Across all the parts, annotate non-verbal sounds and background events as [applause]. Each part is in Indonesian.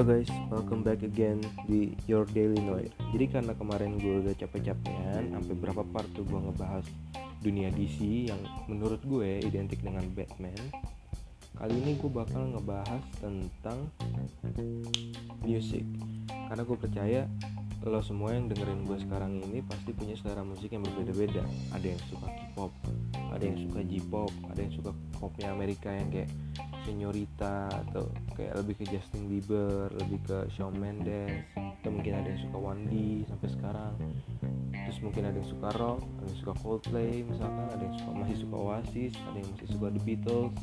Halo guys, welcome back again di Your Daily Noise. Jadi karena kemarin gue udah capek-capekan, sampai berapa part tuh gue ngebahas dunia DC yang menurut gue identik dengan Batman. Kali ini gue bakal ngebahas tentang music. Karena gue percaya lo semua yang dengerin gue sekarang ini pasti punya selera musik yang berbeda-beda. Ada yang suka K-pop, ada yang suka J-pop, ada yang suka popnya Amerika yang kayak Senyorita atau kayak lebih ke Justin Bieber, lebih ke Shawn Mendes, atau mungkin ada yang suka Wandi sampai sekarang. Terus mungkin ada yang suka rock, ada yang suka Coldplay misalkan, ada yang suka masih suka Oasis, ada yang masih suka The Beatles,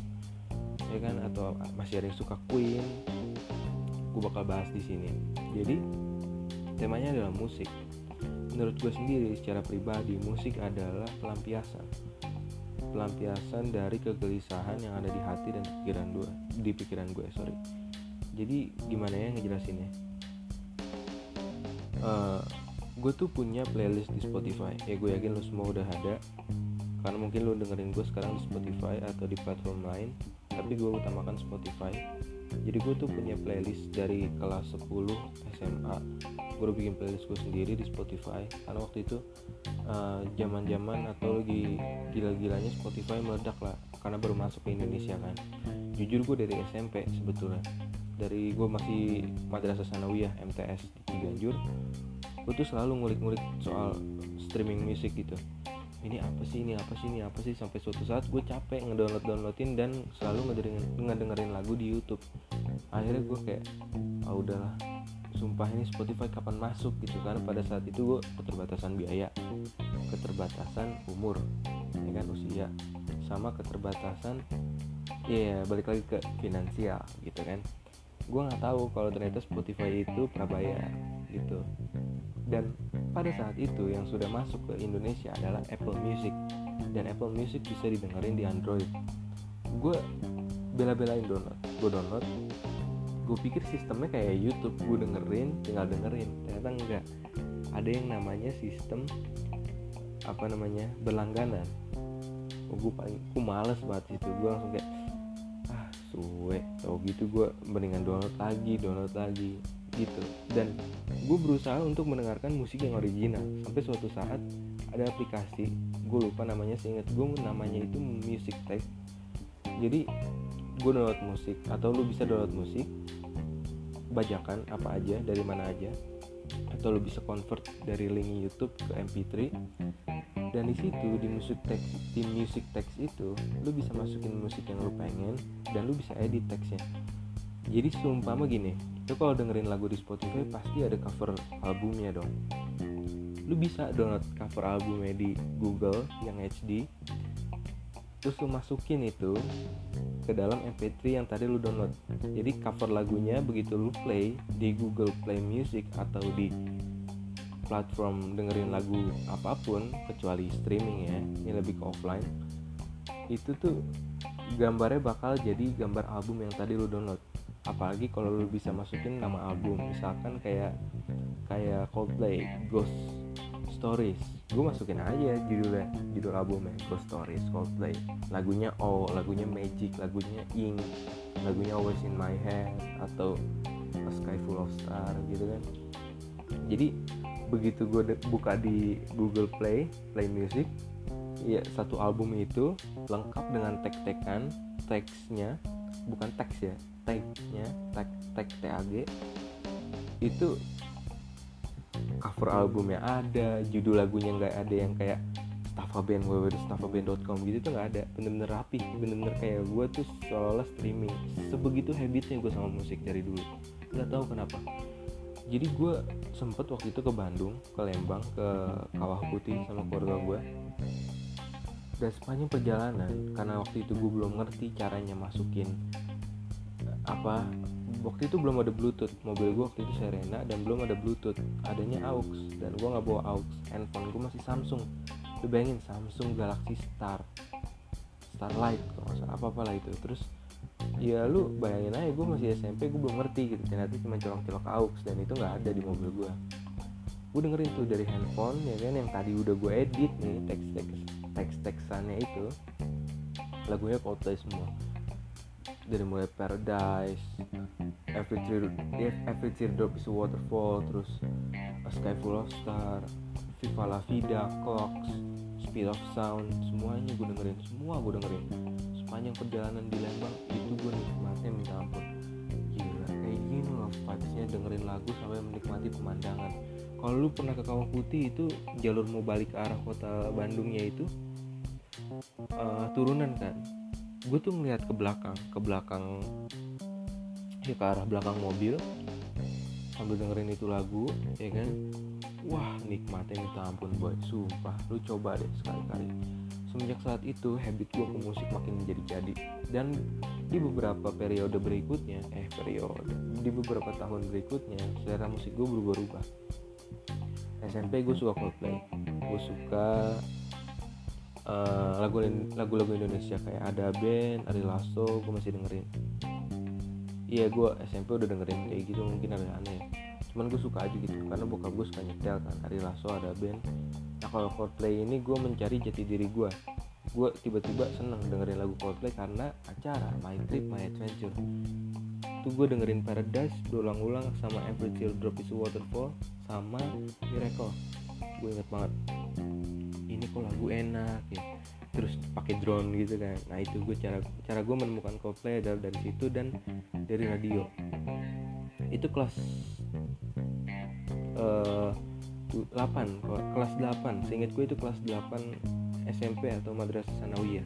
ya kan? Atau masih ada yang suka Queen. Gue bakal bahas di sini. Jadi temanya adalah musik. Menurut gue sendiri secara pribadi musik adalah pelampiasan pelampiasan dari kegelisahan yang ada di hati dan pikiran gue di pikiran gue sorry. Jadi gimana ya ngejelasinnya? Uh, gue tuh punya playlist di Spotify. Ya gue yakin lo semua udah ada. Karena mungkin lo dengerin gue sekarang di Spotify atau di platform lain tapi gue utamakan Spotify jadi gue tuh punya playlist dari kelas 10 SMA gue udah bikin playlist gue sendiri di Spotify. Karena waktu itu zaman uh, zaman atau lagi gila-gilanya Spotify meledak lah karena baru masuk ke Indonesia kan. Jujur gue dari SMP sebetulnya. Dari gue masih madrasah sanawiyah MTS di Ciganjur gue tuh selalu ngulik-ngulik soal streaming musik gitu ini apa sih ini apa sih ini apa sih? Sampai suatu saat gue capek ngedownload downloadin dan selalu ngedengerin ngedengerin lagu di YouTube. Akhirnya gue kayak ah oh, udahlah. Sumpah ini Spotify kapan masuk? Gitu karena pada saat itu gue keterbatasan biaya keterbatasan umur ya kan usia sama keterbatasan ya yeah, balik lagi ke finansial gitu kan. Gue nggak tahu kalau ternyata Spotify itu prabayar gitu. Dan pada saat itu yang sudah masuk ke Indonesia adalah Apple Music. Dan Apple Music bisa didengerin di Android. Gue bela-belain download gue download. Gue pikir sistemnya kayak YouTube gue dengerin tinggal dengerin. Ternyata enggak. Ada yang namanya sistem apa namanya berlangganan. Oh, gue paling gue males banget itu gue langsung kayak ah suwe. Tau gitu gue mendingan download lagi download lagi gitu. Dan gue berusaha untuk mendengarkan musik yang original. Sampai suatu saat ada aplikasi gue lupa namanya seingat gue namanya itu music text jadi gue download musik atau lu bisa download musik bajakan apa aja dari mana aja atau lu bisa convert dari link YouTube ke MP3 dan di situ di music text di music text itu lu bisa masukin musik yang lu pengen dan lu bisa edit teksnya jadi seumpama gini lu kalau dengerin lagu di Spotify pasti ada cover albumnya dong. Lu bisa download cover albumnya di Google yang HD terus lu masukin itu ke dalam MP3 yang tadi lu download. Jadi cover lagunya begitu lu play di Google Play Music atau di platform dengerin lagu apa pun kecuali streaming ya ini lebih ke offline itu tuh gambarnya bakal jadi gambar album yang tadi lu download apalagi kalau lu bisa masukin nama album misalkan kayak kayak Coldplay Ghost Stories. Gue masukin aja judulnya judul albumnya Ghost Stories Coldplay. Lagunya Oh lagunya Magic lagunya Ink lagunya Always in My Head atau A Sky Full of Star gitu kan. Jadi begitu gue buka di Google Play Play Music ya satu album itu lengkap dengan tag-tagan teksnya bukan teks ya tagnya tag tag tag itu cover albumnya ada judul lagunya nggak ada yang kayak Staffa Band www.staffaband.com gitu tuh nggak ada. Bener-bener rapi bener-bener kayak gue tuh seolah-olah streaming. Sebegitu habitnya gue sama musik dari dulu. Nggak tahu kenapa. Jadi gue sempet waktu itu ke Bandung ke Lembang ke Kawah Putih sama keluarga gue dan sepanjang perjalanan karena waktu itu gue belum ngerti caranya masukin apa? Waktu itu belum ada bluetooth. Mobil gue waktu itu Serena dan belum ada bluetooth. Adanya aux dan gue nggak bawa aux. Handphone gue masih Samsung. Lu bayangin Samsung Galaxy Star. Starlight kalau salah. Apa apa lah itu. Terus ya lu bayangin aja gue masih SMP gue belum ngerti gitu. Ternyata cuma colok-colok aux dan itu nggak ada di mobil gue gue dengerin tuh dari handphone ya kan yang tadi udah gue edit nih teks-teks teks-teksannya itu. Lagunya Coldplay semua dari mulai Paradise Every Tear Every Teardrop is a Waterfall terus A Sky Full of Star Viva La Vida Clocks Speed of Sound semuanya gue dengerin semua gue dengerin. Sepanjang perjalanan di Lembang itu gue nikmatnya minta ampun. Gila kayak gini loh vibesnya dengerin lagu sampai menikmati pemandangan. Kalau lu pernah ke Kawah Putih itu jalur mau balik ke arah kota Bandungnya itu uh, turunan kan gue tuh ngeliat ke belakang ke belakang ya ke arah belakang mobil sambil dengerin itu lagu ya kan? Wah nikmatnya minta ampun boy. Sumpah lu coba deh sekali-kali. Semenjak saat itu habit gue ke musik makin menjadi-jadi dan di beberapa periode berikutnya eh periode di beberapa tahun berikutnya selera musik gue berubah-ubah. SMP gue suka Coldplay. Gue suka uh, lagu-lagu Indonesia kayak ada band Ari Lasso gue masih dengerin. Iya gue SMP udah dengerin kayak gitu mungkin ada aneh. Cuman gue suka aja gitu karena bokap gue suka nyetel kan Ari Lasso ada band. Nah kalau Coldplay ini gue mencari jati diri gue gue tiba-tiba seneng dengerin lagu Coldplay karena acara My Trip My Adventure. Itu gue dengerin Paradise berulang-ulang sama Every Teardrop is a Waterfall sama Miracle. Gue inget banget ini kok lagu enak ya. Terus pakai drone gitu kan. Nah itu gue cara cara gue menemukan Coldplay adalah dari situ dan dari radio. Itu kelas uh, 8 kelas 8 seingat gue itu kelas 8 SMP atau madrasah sanawiyah.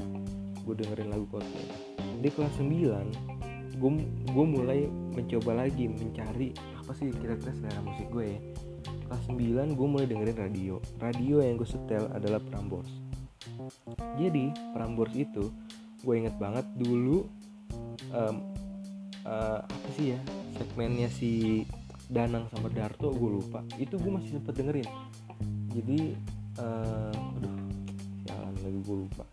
Gue dengerin lagu Coldplay. Di kelas 9 gue gue mulai mencoba lagi mencari apa sih kira-kira selera musik gue ya kelas 9 gue mulai dengerin radio. Radio yang gue setel adalah Prambors. Jadi Prambors itu gue inget banget dulu um, uh, apa sih ya segmennya si Danang sama Darto gue lupa. Itu gue masih sempet dengerin. Jadi uh, aduh jalan lagi gue lupa.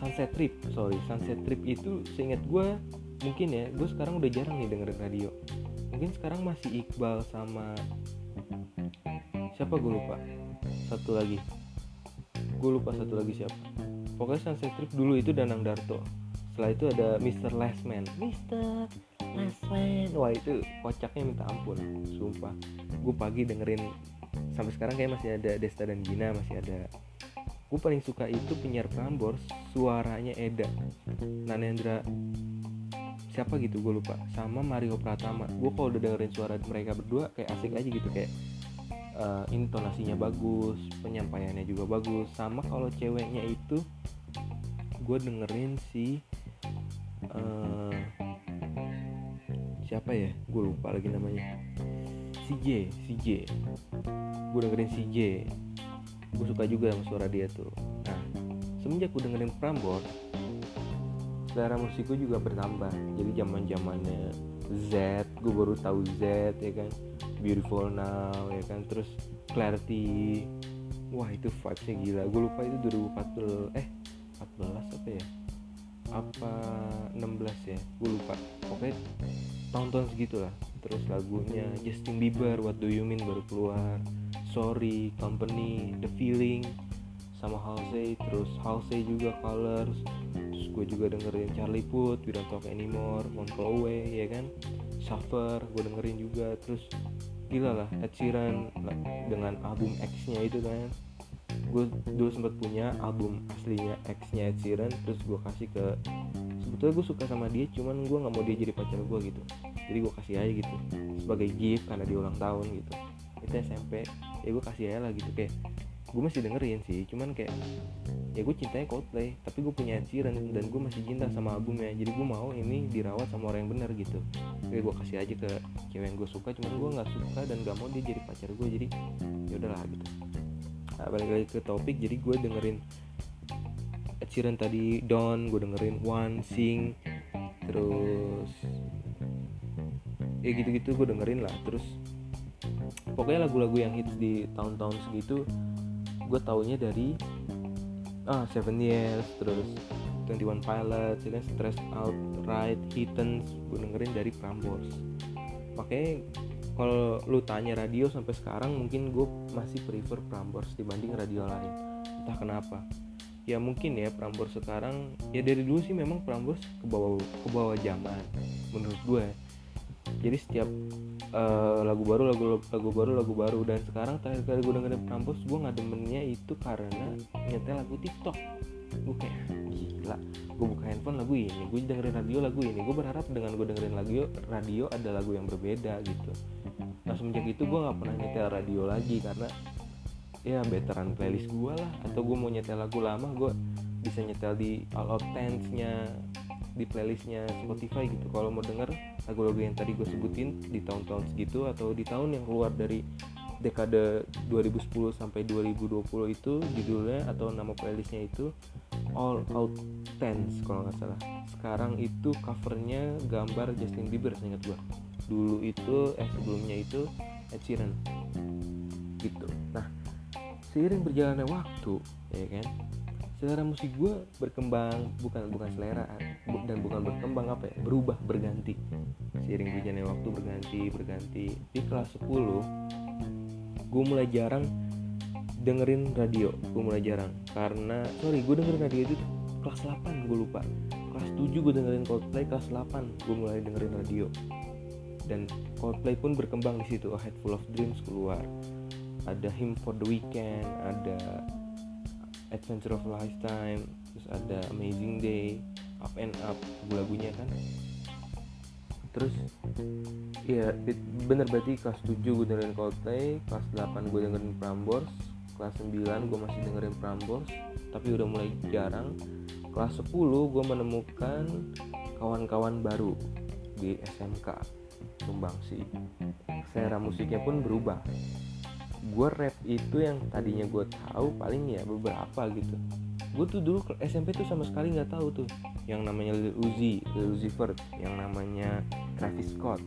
Sunset Trip sorry. Sunset Trip itu seingat gue mungkin ya gue sekarang udah jarang nih dengerin radio. Mungkin sekarang masih Iqbal sama siapa gue lupa? Satu lagi. Gue lupa satu lagi siapa. Pokoknya Sunset Trip dulu itu Danang Darto. Setelah itu ada Mr. Lastman Mr. Lastman wah itu kocaknya minta ampun sumpah. Gue pagi dengerin sampai sekarang kayak masih ada Desta dan Gina masih ada. Gue paling suka itu penyiar Prambors suaranya Eda Nanendra. Siapa gitu? Gue lupa. Sama Mario Pratama. Gue kalau udah dengerin suara mereka berdua kayak asik aja gitu kayak uh, intonasinya bagus penyampaiannya juga bagus. Sama kalau ceweknya itu gue dengerin si uh, siapa ya? Gue lupa lagi namanya. Si J si J. Gue dengerin si J. Gue suka juga sama suara dia tuh. Nah semenjak gue dengerin Prambors selera musik gue juga bertambah. Jadi zaman zamannya Z gue baru tahu Z ya kan Beautiful Now ya kan? Terus Clarity. Wah itu vibesnya gila. Gue lupa itu 2014 eh 14 apa ya? Apa 16 ya? Gue lupa. Pokoknya tahun-tahun segitu lah terus lagunya Justin Bieber What Do You Mean? Baru keluar. Sorry Company The Feeling sama Halsey. Terus Halsey juga Colors. Terus gue juga dengerin Charlie Puth We Don't Talk Anymore Montreux ya kan? Suffer gue dengerin juga. Terus gila lah Ed Sheeran dengan album X nya itu kan. Gue dulu sempat punya album aslinya X nya Ed Sheeran terus gue kasih ke sebetulnya gue suka sama dia cuman gue nggak mau dia jadi pacar gue gitu. Jadi gue kasih aja gitu sebagai gift karena dia ulang tahun gitu. Itu SMP ya gue kasih aja lah gitu kayak gue masih dengerin sih cuman kayak ya gue cintanya Coldplay tapi gue punya Ed dan gue masih cinta sama albumnya. Jadi gue mau ini dirawat sama orang yang benar gitu. Kayak gue kasih aja ke cewek yang gue suka cuman gue nggak suka dan gak mau dia jadi pacar gue jadi ya udahlah gitu. Nah, balik lagi ke topik jadi gue dengerin Ed tadi Don gue dengerin One Sing terus ya gitu-gitu gue dengerin lah. Terus pokoknya lagu-lagu yang hits di tahun-tahun segitu gue taunya dari ah Seven Years terus 21 Pilots ya kan Stress Out Right Hittens gue dengerin dari Prambors makanya kalau lu tanya radio sampai sekarang mungkin gue masih prefer Prambors dibanding radio lain. Entah kenapa. Ya mungkin ya Prambors sekarang ya dari dulu sih memang Prambors ke bawah ke bawah zaman menurut gue jadi setiap uh, lagu baru lagu lagu baru lagu baru. Dan sekarang terakhir kali gue dengerin Prambors gue nggak demennya itu karena nyetel lagu TikTok. Gue kayak gila gue buka handphone lagu ini gue dengerin radio lagu ini. Gue berharap dengan gue dengerin lagu radio ada lagu yang berbeda gitu. Nah semenjak itu gue nggak pernah nyetel radio lagi karena ya veteran playlist gue lah. Atau gue mau nyetel lagu lama gue bisa nyetel di all out nya di playlistnya Spotify gitu. Kalau mau denger lagu-lagu yang tadi gue sebutin di tahun-tahun segitu atau di tahun yang keluar dari dekade 2010 sampai 2020 itu judulnya atau nama playlistnya itu All Out Tense kalau nggak salah. Sekarang itu covernya gambar Justin Bieber ingat gue dulu itu eh sebelumnya itu Ed Sheeran. Gitu. Nah seiring berjalannya waktu ya kan selera musik gue berkembang bukan bukan selera dan bukan berkembang apa ya berubah berganti. Seiring berjalannya waktu berganti berganti. Di kelas 10 gue mulai jarang dengerin radio gue mulai jarang. Karena sorry gue dengerin radio itu kelas 8 gue lupa. Kelas 7 gue dengerin Coldplay kelas 8 gue mulai dengerin radio. Dan Coldplay pun berkembang di situ. A Head Full of Dreams keluar. Ada Him for the Weekend ada Adventure of Lifetime terus ada Amazing Day Up and Up lagu-lagunya kan. Terus ya bener berarti kelas 7 gue dengerin Coldplay kelas 8 gue dengerin Prambors kelas 9 gue masih dengerin Prambors tapi udah mulai jarang. Kelas 10 gue menemukan kawan-kawan baru di SMK Sumbangsi selera musiknya pun berubah gue rap itu yang tadinya gue tahu paling ya beberapa gitu. Gue tuh dulu SMP tuh sama sekali nggak tahu tuh yang namanya Lil Uzi, Lil Uzi Vert, yang namanya Travis Scott,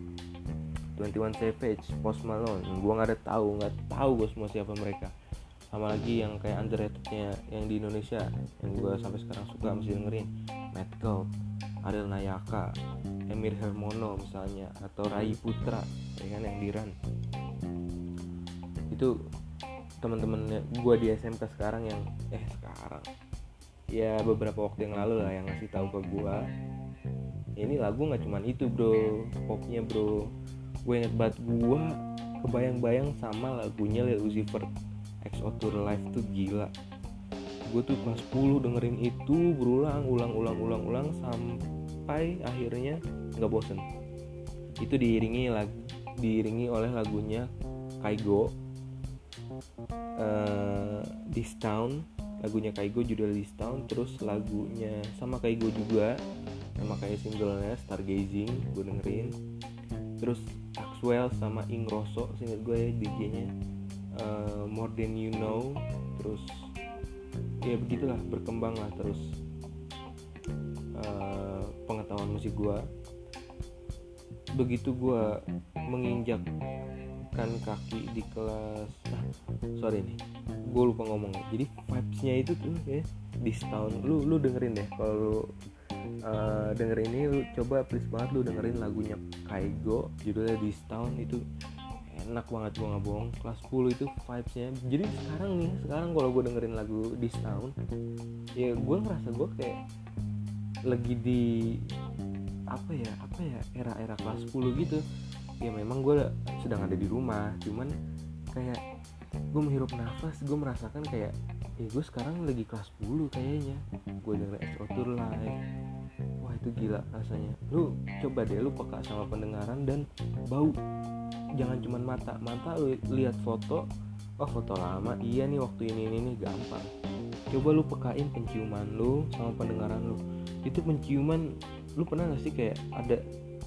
21 Savage, Post Malone, gue nggak ada tahu nggak tahu gue semua siapa mereka. Sama lagi yang kayak underratednya yang di Indonesia yang gue sampai sekarang suka masih dengerin, Matt Gold, Ariel Nayaka, Emir Hermono misalnya atau Rai Putra, ya kan yang di Run itu teman-teman gue di SMK sekarang yang eh sekarang. Ya beberapa waktu yang lalu lah yang ngasih tahu ke gue ini lagu nggak cuman itu bro. Popnya bro. Gue inget banget gue kebayang-bayang sama lagunya Lil Uzi Vert. XO Tour Live tuh gila. Gue tuh pas 10 dengerin itu berulang ulang ulang ulang ulang sampai akhirnya nggak bosen. Itu diiringi lagi diiringi oleh lagunya Kaigo uh, This Town lagunya Kaigo judul This Town terus lagunya sama Kaigo juga sama kayak singlenya Stargazing gue dengerin. Terus Axwell sama Ingrosso singkat gue ya DJ-nya uh, More Than You Know terus ya begitulah berkembang lah terus uh, pengetahuan musik gue begitu gue menginjak kan kaki di kelas. Nah, sorry nih. Gue lupa ngomong jadi vibesnya itu tuh ya di tahun lu lu dengerin deh. Kalau lu uh, denger ini lu coba please banget lu dengerin lagunya Kaigo. Judulnya di tahun itu enak banget. Gue nggak bohong. Kelas 10 itu vibesnya. Jadi sekarang nih sekarang kalau gue dengerin lagu di tahun ya gue ngerasa gue kayak lagi di apa ya apa ya era-era kelas 10 gitu ya memang gue sedang ada di rumah cuman kayak gue menghirup nafas gue merasakan kayak ya gue sekarang lagi kelas 10 kayaknya. Gue denger Astro Tour live. Wah itu gila rasanya. Lu coba deh lu peka sama pendengaran dan bau. Jangan cuman mata. Mata lu lihat foto oh foto lama. Iya nih waktu ini ini nih gampang. Coba lu pekain penciuman lu sama pendengaran lu. Itu penciuman lu pernah gak sih kayak ada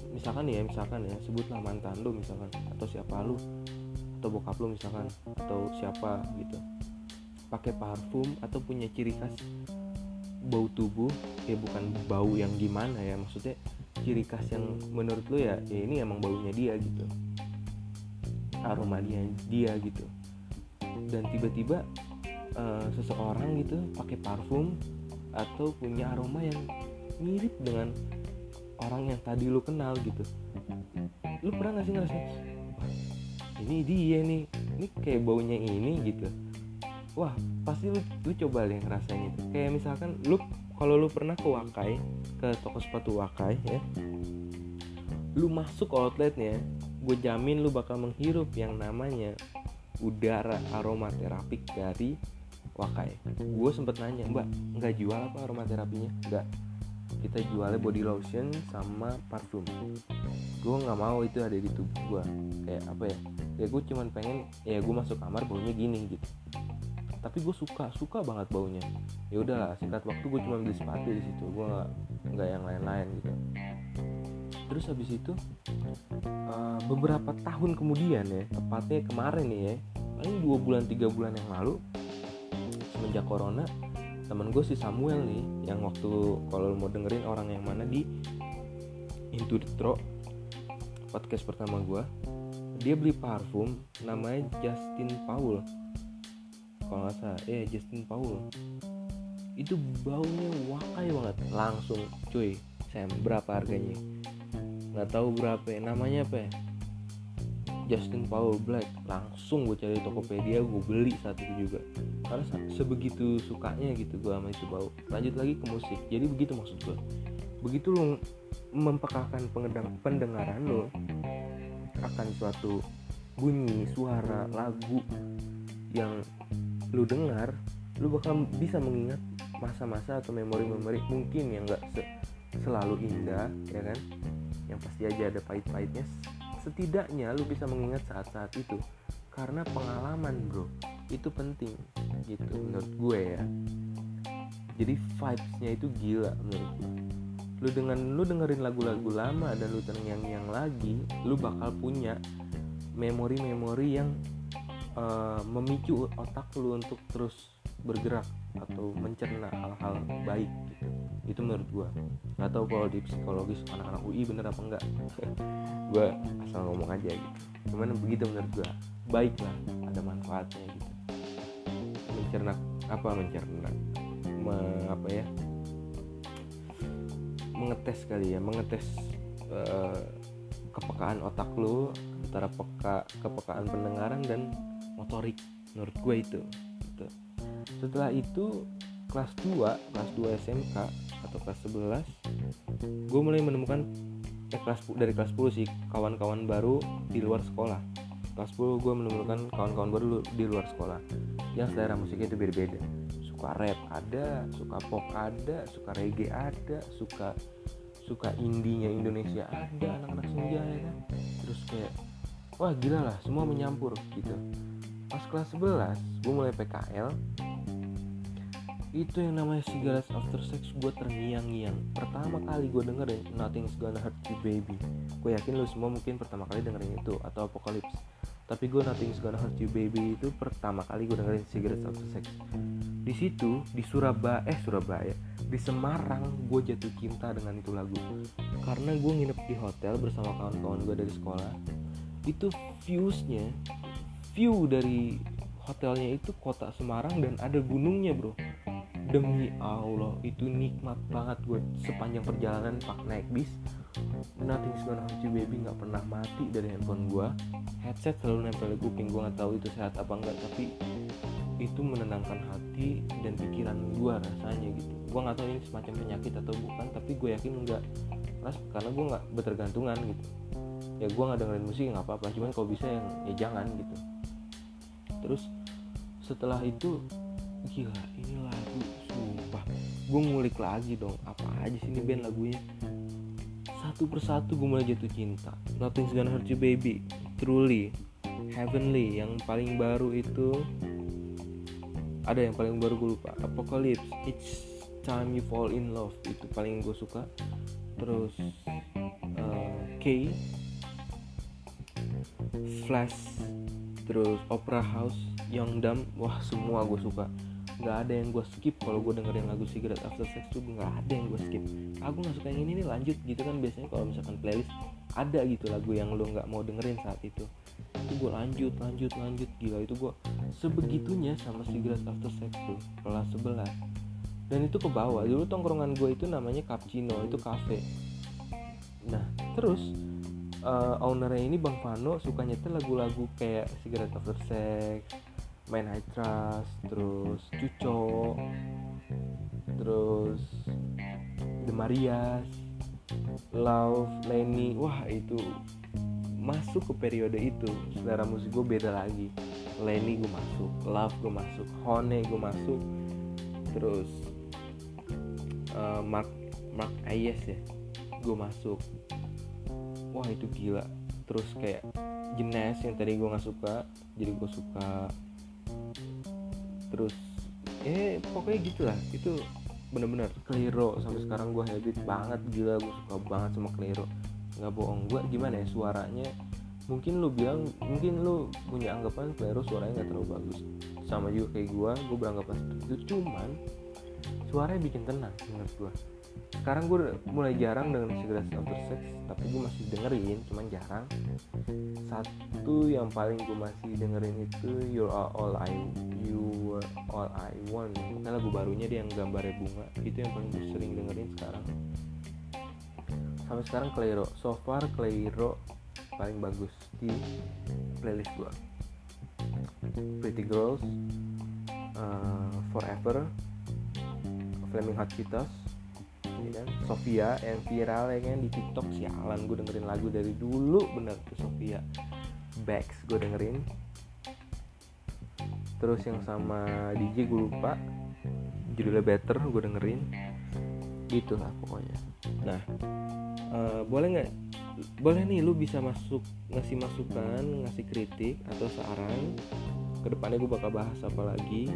misalkan ya misalkan ya sebutlah mantan lu misalkan atau siapa lu atau bokap lu misalkan atau siapa gitu. Pakai parfum atau punya ciri khas bau tubuh ya bukan bau yang gimana ya maksudnya ciri khas yang menurut lu ya, ya ini emang baunya dia gitu. Aroma dia dia gitu. Dan tiba-tiba uh, seseorang gitu pakai parfum atau punya aroma yang mirip dengan orang yang tadi lu kenal gitu. Lu pernah gak sih ngerasa ini dia nih ini kayak baunya ini gitu. Wah pasti lu, lu coba deh ngerasain itu. Kayak misalkan lu kalau lu pernah ke Wakai ke toko sepatu Wakai ya lu masuk outletnya gue jamin lu bakal menghirup yang namanya udara aromaterapik dari Wakai. Gue sempet nanya mbak nggak jual apa aromaterapinya? Nggak kita jualnya body lotion sama parfum. Gue nggak mau itu ada di tubuh gue kayak apa ya? Ya gue cuman pengen ya gue masuk kamar baunya gini gitu. Tapi gue suka suka banget baunya. Ya udahlah singkat waktu gue cuma beli sepatu di situ. Gue nggak nggak yang lain-lain gitu. Terus habis itu uh, beberapa tahun kemudian ya tepatnya kemarin nih ya paling dua bulan tiga bulan yang lalu semenjak corona temen gue si Samuel nih yang waktu kalau mau dengerin orang yang mana di Into the Throw podcast pertama gue dia beli parfum namanya Justin Paul. Kalau nggak salah eh Justin Paul. Itu baunya wakai banget langsung cuy saya berapa harganya? Nggak tahu berapa ya. namanya apa ya Justin Paul Black langsung gue cari Tokopedia gue beli saat itu juga. Karena sebegitu sukanya gitu gue sama itu bau lanjut lagi ke musik. Jadi begitu maksud gue begitu lo mempekakan pendengaran lo akan suatu bunyi suara lagu yang lu dengar lu bakal bisa mengingat masa-masa atau memori-memori mungkin yang gak se selalu indah ya kan? Yang pasti aja ada pahit-pahitnya setidaknya lu bisa mengingat saat-saat itu. Karena pengalaman bro itu penting gitu menurut gue ya. Jadi vibesnya itu gila menurut gue lu dengan lu dengerin lagu-lagu lama dan lu terngiang-ngiang lagi lu bakal punya memori-memori yang uh, memicu otak lu untuk terus bergerak atau mencerna hal-hal baik gitu. Itu menurut gue nggak tahu kalau di psikologis anak-anak UI bener apa enggak. [laughs] Gue asal ngomong aja gitu. Cuman begitu menurut gue baik lah ada manfaatnya gitu. Mencerna apa mencerna? Me, apa ya? Mengetes kali ya mengetes uh, kepekaan otak lu antara peka kepekaan pendengaran dan motorik. Menurut gue itu gitu. Setelah itu kelas 2 kelas 2 SMK atau kelas 11 gue mulai menemukan eh, kelas dari kelas 10 sih kawan-kawan baru di luar sekolah. Kelas 10 gue menemukan kawan-kawan baru di luar sekolah. Yang selera musiknya itu beda-beda. Suka rap ada suka pop ada suka reggae ada suka suka indinya Indonesia ada anak-anak senja ya kan? Terus kayak wah gila lah semua menyampur gitu. Pas kelas 11 gue mulai PKL itu yang namanya cigarettes after sex gue terngiang-ngiang. Pertama kali gue dengerin nothing's gonna hurt you baby. Gue yakin lo semua mungkin pertama kali dengerin itu atau apocalypse. Tapi gue nothing's gonna hurt you baby itu pertama kali gue dengerin cigarettes after sex. Di situ di Surabaya eh Surabaya di Semarang gue jatuh cinta dengan itu lagu. Karena gue nginep di hotel bersama kawan-kawan gue dari sekolah itu viewsnya view dari hotelnya itu kota Semarang dan ada gunungnya bro. Demi Allah itu nikmat banget gue. Sepanjang perjalanan pak naik bis nothing gonna hurt you baby. Nggak pernah mati dari handphone gue headset selalu nempel di kuping gue nggak tahu itu sehat apa enggak tapi itu menenangkan hati dan pikiran gue rasanya gitu. Gue nggak tahu ini semacam penyakit atau bukan tapi gue yakin enggak karena gue nggak bertergantungan gitu. Ya gue nggak dengerin musik nggak apa-apa. Cuman kalau bisa yang ya jangan gitu. Terus setelah itu gila ini lagu sumpah. Gue ngulik lagi dong apa aja sih ini band lagunya? Satu persatu gue mulai jatuh cinta. Nothing's Gonna Hurt You Baby. Truly Heavenly yang paling baru itu. Ada yang paling baru gue lupa. Apocalypse It's Time You Fall In Love itu paling gue suka. Terus uh, K Flash terus Opera House Young Dumb wah semua gue suka. Nggak ada yang gue skip kalau gue dengerin lagu Cigarette After Sex tuh nggak ada yang gue skip. Aku nggak suka yang ini nih lanjut gitu kan biasanya kalau misalkan playlist ada gitu lagu yang lo nggak mau dengerin saat itu. Itu gue lanjut lanjut lanjut gila. Itu gue sebegitunya sama Cigarette After Sex tuh kelas 11 dan itu ke bawah. Dulu tongkrongan gue itu namanya Cappuccino itu cafe. Nah terus uh, ownernya ini Bang Vano suka nyetel lagu-lagu kayak Cigarette After Sex main I Trust terus Cuco terus The Marias Love Lenny. Wah itu masuk ke periode itu. Selera musik gue beda lagi. Lenny gue masuk Love gue masuk Hone gue masuk terus uh, Mark Mark Ayes ya gue masuk. Wah itu gila. Terus kayak jenis yang tadi gue nggak suka jadi gue suka terus eh pokoknya gitulah. Itu bener-bener Klero sampai sekarang gue habit banget gila gue suka banget sama Klero nggak bohong. Gue gimana ya suaranya? Mungkin lu bilang mungkin lu punya anggapan Klero suaranya nggak terlalu bagus. Sama juga kayak gue gue beranggapan seperti itu. Cuman suaranya bikin tenang menurut gue sekarang gue mulai jarang dengan Cigarettes After Sex tapi gue masih dengerin cuman jarang. Satu yang paling gue masih dengerin itu You Are All I You Are All I Want. Karena lagu barunya dia yang gambarnya bunga. Itu yang paling gue sering dengerin sekarang. Sampai sekarang Clairo. So far Clairo paling bagus di playlist gue Pretty Girls uh, Forever Flaming Hot Cheetos kan Sofia yang viral ya kan di TikTok. Sialan gue dengerin lagu dari dulu bener tuh Sofia. Bex gue dengerin. Terus yang sama DJ gue lupa. Judulnya Better gue dengerin. Gitu lah pokoknya. Nah uh, boleh nggak? Boleh nih lu bisa masuk ngasih masukan ngasih kritik atau saran. Ke depannya gue bakal bahas apa lagi.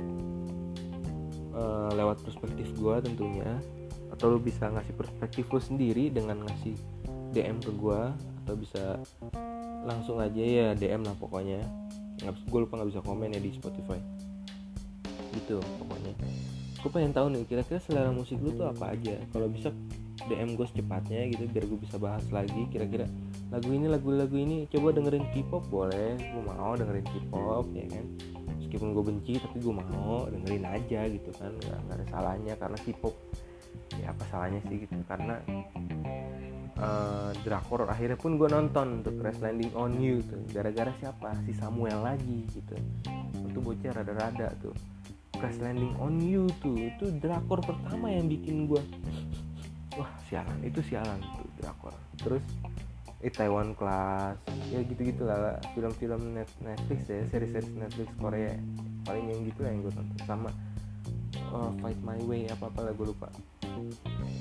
Uh, lewat perspektif gue tentunya atau lu bisa ngasih perspektif lu sendiri dengan ngasih DM ke gue atau bisa langsung aja ya DM lah pokoknya. Gue lupa nggak bisa komen ya di Spotify. Gitu pokoknya. Gue pengen tahu nih kira-kira selera musik lu tuh apa aja? Kalau bisa DM gue secepatnya gitu biar gue bisa bahas lagi kira-kira lagu ini lagu-lagu ini. Coba dengerin K-pop boleh gue mau dengerin K-pop ya kan? Meskipun gue benci tapi gue mau dengerin aja gitu kan nggak, nggak ada salahnya karena K-pop ya apa salahnya sih gitu? Karena uh, drakor akhirnya pun gue nonton untuk Crash Landing on You tuh. Gara-gara siapa? Si Samuel lagi gitu. Itu bocah rada-rada tuh. Crash Landing on You tuh itu drakor pertama yang bikin gue [sniffs] wah sialan. Itu sialan tuh drakor. Terus eh, Taiwan Class ya gitu-gitu lah film-film Netflix ya seri-seri Netflix Korea paling yang gitu lah yang gue tonton sama uh, Fight My Way apa apa lah gue lupa.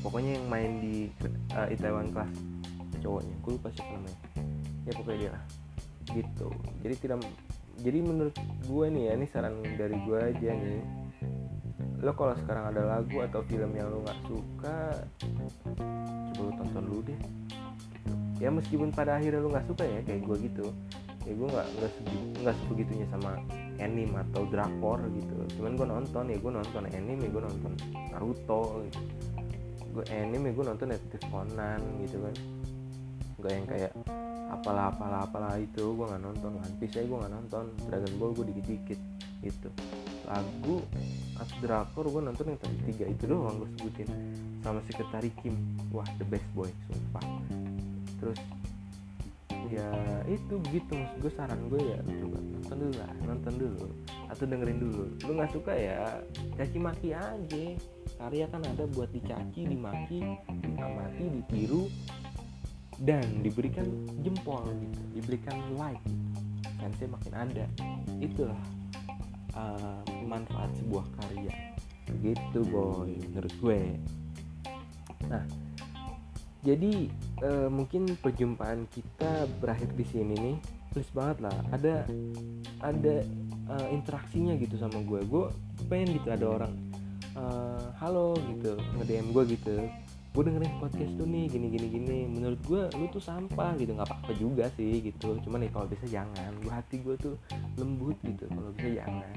Pokoknya yang main di uh, Itaewon Class cowoknya. Gue lupa siapa namanya. Ya pokoknya dia lah. Gitu. Jadi tidak jadi menurut gue nih ya ini saran dari gue aja nih. Lo kalau sekarang ada lagu atau film yang lo nggak suka coba lo tonton dulu deh. Ya meskipun pada akhirnya lo nggak suka ya kayak gue gitu. Ya gue nggak nggak sebegitunya sama anime atau drakor gitu. Cuman gue nonton ya gue nonton anime gue nonton Naruto gitu. gue anime gue nonton Detective Conan gitu kan. Gak yang kayak apalah apalah apalah itu gue nggak nonton. One Piece gue nggak nonton. Dragon Ball gue dikit dikit gitu. Lagu atau drakor gue nonton yang tadi tiga itu doang gue sebutin. Sama sekretari Kim. Wah the best boy sumpah. Terus ya itu gitu. Maksud gue saran gue ya coba nonton dulu lah nonton dulu. Atau dengerin dulu. Lu nggak suka ya caci maki aja. Karya kan ada buat dicaci dimaki diamati ditiru dan diberikan jempol gitu. Diberikan like fansnya makin ada. Itulah uh, manfaat sebuah karya. Gitu boy menurut gue. Nah jadi uh, mungkin perjumpaan kita berakhir di sini nih. Please banget lah ada ada uh, interaksinya gitu sama gue. Gue pengen gitu ada orang uh, halo gitu nge DM gue gitu gue dengerin podcast tuh nih gini gini gini. Menurut gue lu tuh sampah gitu nggak apa-apa juga sih gitu. Cuman nih ya kalau bisa jangan. Gue hati gue tuh lembut gitu kalau bisa jangan.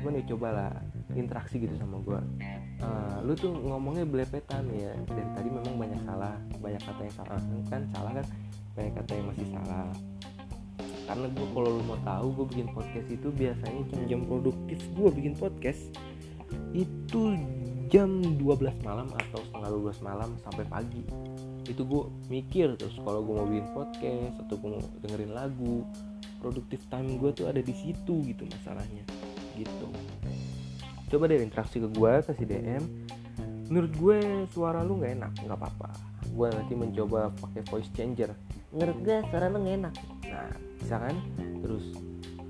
Cuman ya cobalah interaksi gitu sama gue uh, lu tuh ngomongnya belepetan ya. Dari tadi memang banyak salah banyak kata yang salah. Kan salah kan? Banyak kata yang masih salah. Karena gue kalau lu mau tahu gue bikin podcast itu biasanya jam-jam produktif gue bikin podcast itu jam 12 malam atau setengah 12 malam sampai pagi. Itu gue mikir terus kalau gue mau bikin podcast atau gue mau dengerin lagu produktif time gue tuh ada di situ gitu masalahnya. Gitu. Coba deh interaksi ke gue kasih DM menurut gue suara lu nggak enak nggak apa-apa. Gue nanti mencoba pakai voice changer. Menurut gue suara lu nggak enak. Nah bisa kan? Terus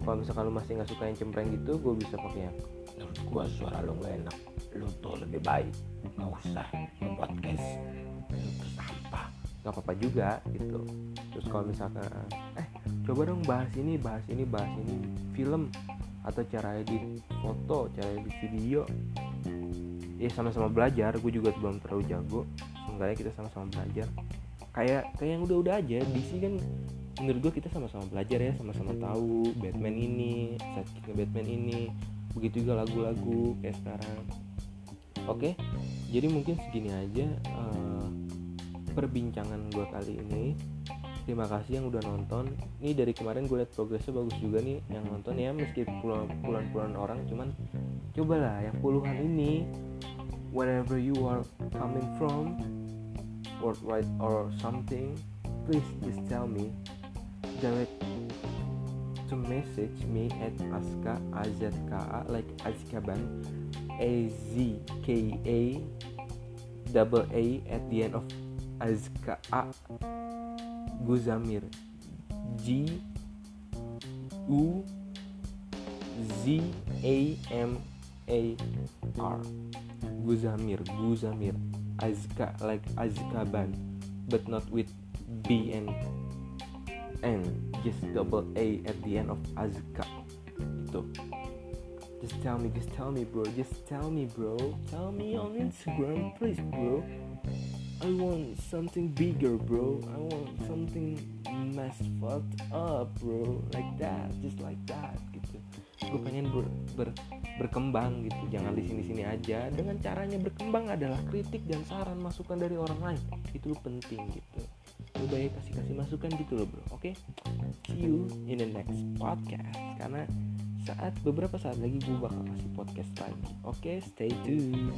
kalau misalkan lu masih nggak suka yang cempreng gitu gue bisa pakai yang menurut gue suara lu nggak enak lu tuh lebih baik. Nggak usah podcast lu terus apa nggak apa-apa juga gitu. Terus kalau misalkan eh coba dong bahas ini bahas ini bahas ini film atau cara edit foto cara edit video. Ya sama-sama belajar. Gue juga belum terlalu jago. Seenggaknya kita sama-sama belajar. Kayak kayak yang udah-udah aja. DC kan menurut gue kita sama-sama belajar ya. Sama-sama tahu Batman ini Batman ini. Begitu juga lagu-lagu kayak sekarang oke. Jadi mungkin segini aja uh, perbincangan gue kali ini. Terima kasih yang udah nonton. Ini dari kemarin gue liat progresnya bagus juga nih yang nonton ya meski puluhan puluhan orang cuman cobalah yang puluhan ini. Wherever you are coming from worldwide or something please just tell me. Direct to message me at aska azka like azkaban a z k a double a at the end of azka guzamir g u z a m a r Guzamir, Guzamir, Azka like Azkaban, but not with B and N, just double A at the end of Azka. Itu. Just tell me, just tell me, bro. Just tell me, bro. Tell me on Instagram, please, bro. I want something bigger, bro. I want something messed fucked up, bro. Like that, just like that, gitu. Gue pengen ber, ber berkembang gitu jangan di sini sini aja dengan caranya berkembang adalah kritik dan saran masukan dari orang lain itu penting gitu lu baik kasih kasih masukan gitu loh bro oke okay? see you in the next podcast karena saat beberapa saat lagi gue bakal kasih podcast lagi oke okay? stay tuned